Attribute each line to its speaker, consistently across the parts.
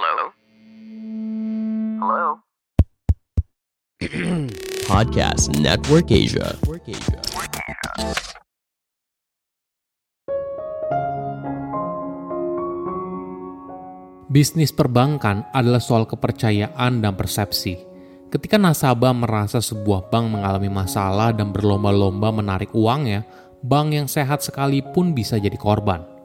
Speaker 1: Hello? Hello?
Speaker 2: Podcast Network Asia.
Speaker 3: Bisnis perbankan adalah soal kepercayaan dan persepsi. Ketika nasabah merasa sebuah bank mengalami masalah dan berlomba-lomba menarik uangnya, bank yang sehat sekalipun bisa jadi korban.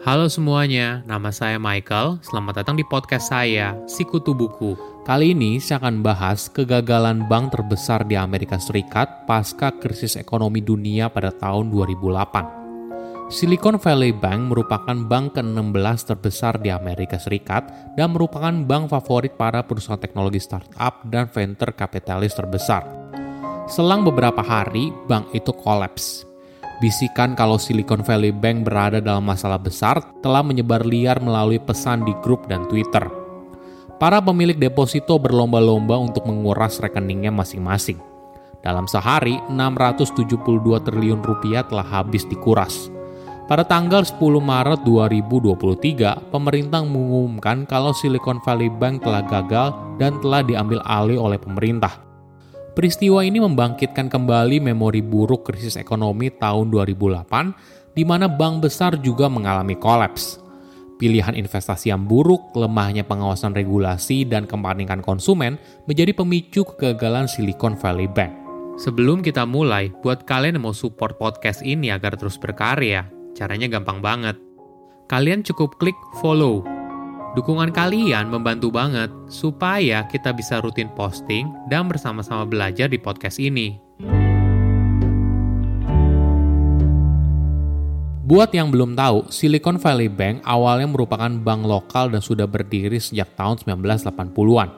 Speaker 3: Halo semuanya, nama saya Michael. Selamat datang di podcast saya, Sikutu Buku. Kali ini saya akan bahas kegagalan bank terbesar di Amerika Serikat pasca krisis ekonomi dunia pada tahun 2008. Silicon Valley Bank merupakan bank ke-16 terbesar di Amerika Serikat dan merupakan bank favorit para perusahaan teknologi startup dan venture kapitalis terbesar. Selang beberapa hari, bank itu kolaps. Bisikan kalau Silicon Valley Bank berada dalam masalah besar telah menyebar liar melalui pesan di grup dan Twitter. Para pemilik deposito berlomba-lomba untuk menguras rekeningnya masing-masing. Dalam sehari, 672 triliun rupiah telah habis dikuras. Pada tanggal 10 Maret 2023, pemerintah mengumumkan kalau Silicon Valley Bank telah gagal dan telah diambil alih oleh pemerintah. Peristiwa ini membangkitkan kembali memori buruk krisis ekonomi tahun 2008, di mana bank besar juga mengalami kolaps. Pilihan investasi yang buruk, lemahnya pengawasan regulasi, dan kepanikan konsumen menjadi pemicu kegagalan Silicon Valley Bank. Sebelum kita mulai, buat kalian yang mau support podcast ini agar terus berkarya, Caranya gampang banget. Kalian cukup klik follow. Dukungan kalian membantu banget supaya kita bisa rutin posting dan bersama-sama belajar di podcast ini. Buat yang belum tahu, Silicon Valley Bank awalnya merupakan bank lokal dan sudah berdiri sejak tahun 1980-an.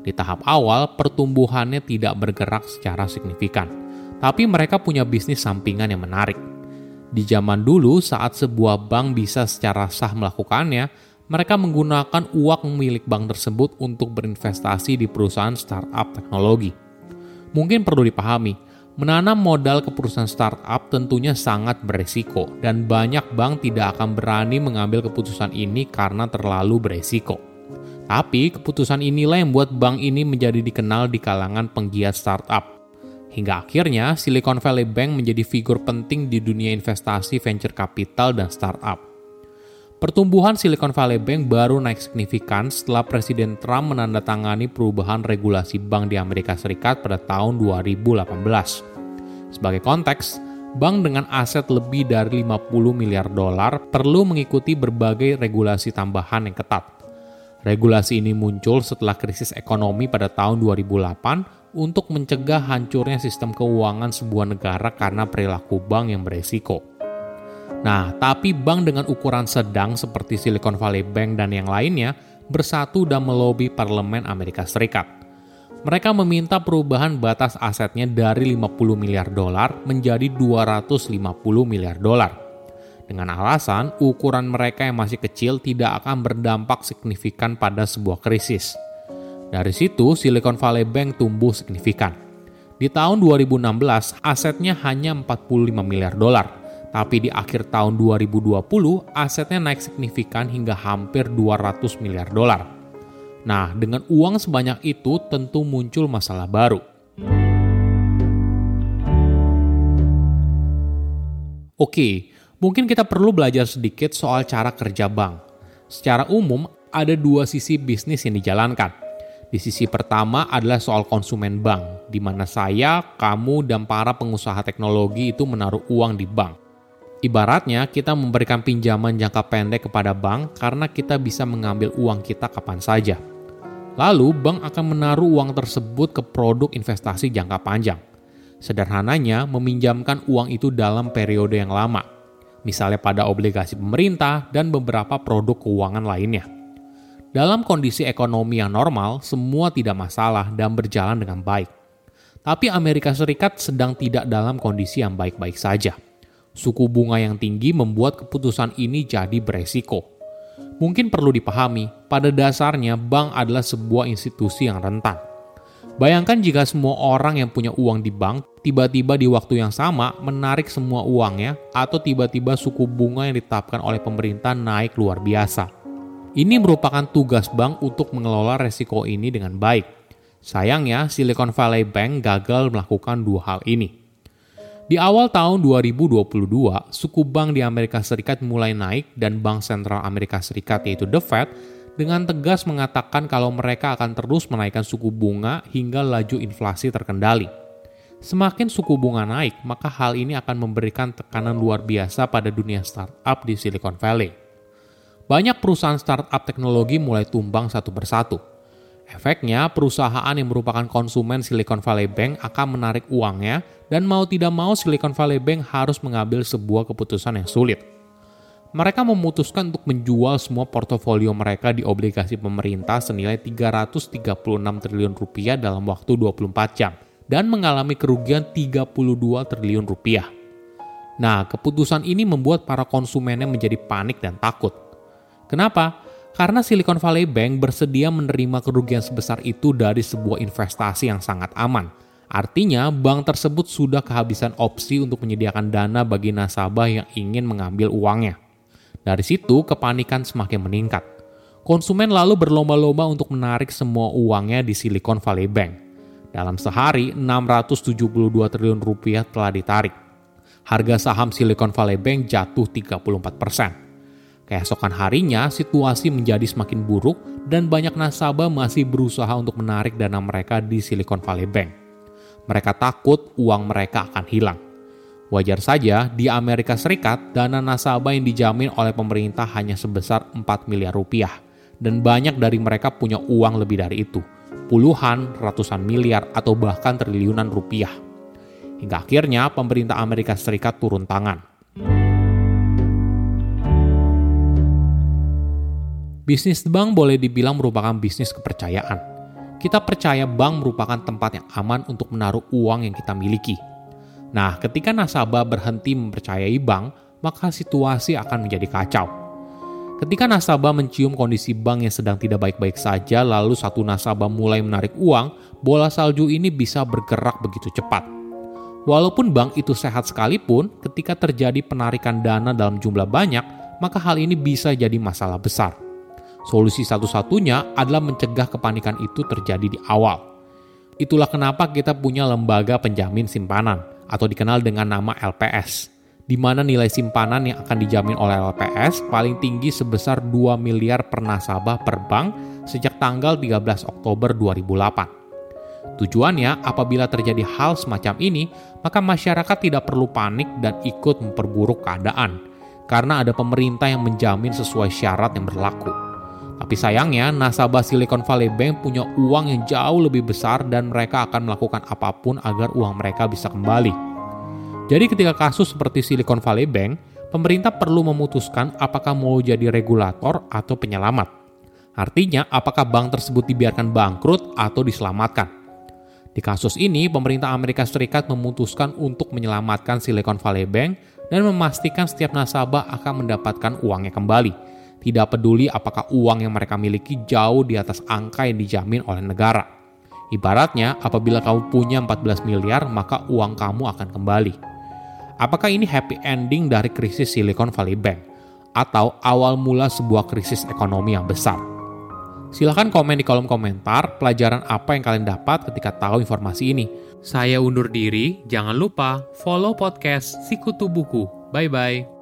Speaker 3: Di tahap awal, pertumbuhannya tidak bergerak secara signifikan, tapi mereka punya bisnis sampingan yang menarik. Di zaman dulu, saat sebuah bank bisa secara sah melakukannya, mereka menggunakan uang milik bank tersebut untuk berinvestasi di perusahaan startup teknologi. Mungkin perlu dipahami, menanam modal ke perusahaan startup tentunya sangat beresiko, dan banyak bank tidak akan berani mengambil keputusan ini karena terlalu beresiko. Tapi keputusan inilah yang membuat bank ini menjadi dikenal di kalangan penggiat startup. Hingga akhirnya Silicon Valley Bank menjadi figur penting di dunia investasi venture capital dan startup. Pertumbuhan Silicon Valley Bank baru naik signifikan setelah Presiden Trump menandatangani perubahan regulasi bank di Amerika Serikat pada tahun 2018. Sebagai konteks, bank dengan aset lebih dari 50 miliar dolar perlu mengikuti berbagai regulasi tambahan yang ketat. Regulasi ini muncul setelah krisis ekonomi pada tahun 2008 untuk mencegah hancurnya sistem keuangan sebuah negara karena perilaku bank yang beresiko. Nah, tapi bank dengan ukuran sedang seperti Silicon Valley Bank dan yang lainnya bersatu dan melobi parlemen Amerika Serikat mereka meminta perubahan batas asetnya dari 50 miliar dolar menjadi 250 miliar dolar. Dengan alasan ukuran mereka yang masih kecil tidak akan berdampak signifikan pada sebuah krisis. Dari situ Silicon Valley Bank tumbuh signifikan. Di tahun 2016 asetnya hanya 45 miliar dolar, tapi di akhir tahun 2020 asetnya naik signifikan hingga hampir 200 miliar dolar. Nah, dengan uang sebanyak itu tentu muncul masalah baru. Oke, mungkin kita perlu belajar sedikit soal cara kerja bank. Secara umum, ada dua sisi bisnis yang dijalankan. Di sisi pertama adalah soal konsumen bank, di mana saya, kamu, dan para pengusaha teknologi itu menaruh uang di bank. Ibaratnya kita memberikan pinjaman jangka pendek kepada bank karena kita bisa mengambil uang kita kapan saja. Lalu, bank akan menaruh uang tersebut ke produk investasi jangka panjang. Sederhananya, meminjamkan uang itu dalam periode yang lama, misalnya pada obligasi pemerintah dan beberapa produk keuangan lainnya. Dalam kondisi ekonomi yang normal, semua tidak masalah dan berjalan dengan baik. Tapi Amerika Serikat sedang tidak dalam kondisi yang baik-baik saja. Suku bunga yang tinggi membuat keputusan ini jadi beresiko mungkin perlu dipahami, pada dasarnya bank adalah sebuah institusi yang rentan. Bayangkan jika semua orang yang punya uang di bank tiba-tiba di waktu yang sama menarik semua uangnya atau tiba-tiba suku bunga yang ditetapkan oleh pemerintah naik luar biasa. Ini merupakan tugas bank untuk mengelola resiko ini dengan baik. Sayangnya, Silicon Valley Bank gagal melakukan dua hal ini. Di awal tahun 2022, suku bank di Amerika Serikat mulai naik dan Bank Sentral Amerika Serikat yaitu The Fed dengan tegas mengatakan kalau mereka akan terus menaikkan suku bunga hingga laju inflasi terkendali. Semakin suku bunga naik, maka hal ini akan memberikan tekanan luar biasa pada dunia startup di Silicon Valley. Banyak perusahaan startup teknologi mulai tumbang satu persatu – Efeknya, perusahaan yang merupakan konsumen Silicon Valley Bank akan menarik uangnya dan mau tidak mau Silicon Valley Bank harus mengambil sebuah keputusan yang sulit. Mereka memutuskan untuk menjual semua portofolio mereka di obligasi pemerintah senilai 336 triliun rupiah dalam waktu 24 jam dan mengalami kerugian 32 triliun rupiah. Nah, keputusan ini membuat para konsumennya menjadi panik dan takut. Kenapa? Karena Silicon Valley Bank bersedia menerima kerugian sebesar itu dari sebuah investasi yang sangat aman. Artinya, bank tersebut sudah kehabisan opsi untuk menyediakan dana bagi nasabah yang ingin mengambil uangnya. Dari situ, kepanikan semakin meningkat. Konsumen lalu berlomba-lomba untuk menarik semua uangnya di Silicon Valley Bank. Dalam sehari, 672 triliun rupiah telah ditarik. Harga saham Silicon Valley Bank jatuh 34 persen. Keesokan harinya, situasi menjadi semakin buruk dan banyak nasabah masih berusaha untuk menarik dana mereka di Silicon Valley Bank. Mereka takut uang mereka akan hilang. Wajar saja, di Amerika Serikat, dana nasabah yang dijamin oleh pemerintah hanya sebesar 4 miliar rupiah, dan banyak dari mereka punya uang lebih dari itu, puluhan, ratusan miliar, atau bahkan triliunan rupiah. Hingga akhirnya pemerintah Amerika Serikat turun tangan Bisnis bank boleh dibilang merupakan bisnis kepercayaan. Kita percaya bank merupakan tempat yang aman untuk menaruh uang yang kita miliki. Nah, ketika nasabah berhenti mempercayai bank, maka situasi akan menjadi kacau. Ketika nasabah mencium kondisi bank yang sedang tidak baik-baik saja, lalu satu nasabah mulai menarik uang, bola salju ini bisa bergerak begitu cepat. Walaupun bank itu sehat sekalipun, ketika terjadi penarikan dana dalam jumlah banyak, maka hal ini bisa jadi masalah besar. Solusi satu-satunya adalah mencegah kepanikan itu terjadi di awal. Itulah kenapa kita punya lembaga penjamin simpanan atau dikenal dengan nama LPS, di mana nilai simpanan yang akan dijamin oleh LPS paling tinggi sebesar 2 miliar per nasabah per bank sejak tanggal 13 Oktober 2008. Tujuannya, apabila terjadi hal semacam ini, maka masyarakat tidak perlu panik dan ikut memperburuk keadaan, karena ada pemerintah yang menjamin sesuai syarat yang berlaku. Tapi sayangnya, nasabah Silicon Valley Bank punya uang yang jauh lebih besar dan mereka akan melakukan apa pun agar uang mereka bisa kembali. Jadi ketika kasus seperti Silicon Valley Bank, pemerintah perlu memutuskan apakah mau jadi regulator atau penyelamat. Artinya, apakah bank tersebut dibiarkan bangkrut atau diselamatkan. Di kasus ini, pemerintah Amerika Serikat memutuskan untuk menyelamatkan Silicon Valley Bank dan memastikan setiap nasabah akan mendapatkan uangnya kembali tidak peduli apakah uang yang mereka miliki jauh di atas angka yang dijamin oleh negara. Ibaratnya, apabila kamu punya 14 miliar, maka uang kamu akan kembali. Apakah ini happy ending dari krisis Silicon Valley Bank? Atau awal mula sebuah krisis ekonomi yang besar? Silahkan komen di kolom komentar pelajaran apa yang kalian dapat ketika tahu informasi ini. Saya undur diri, jangan lupa follow podcast Sikutu Buku. Bye-bye.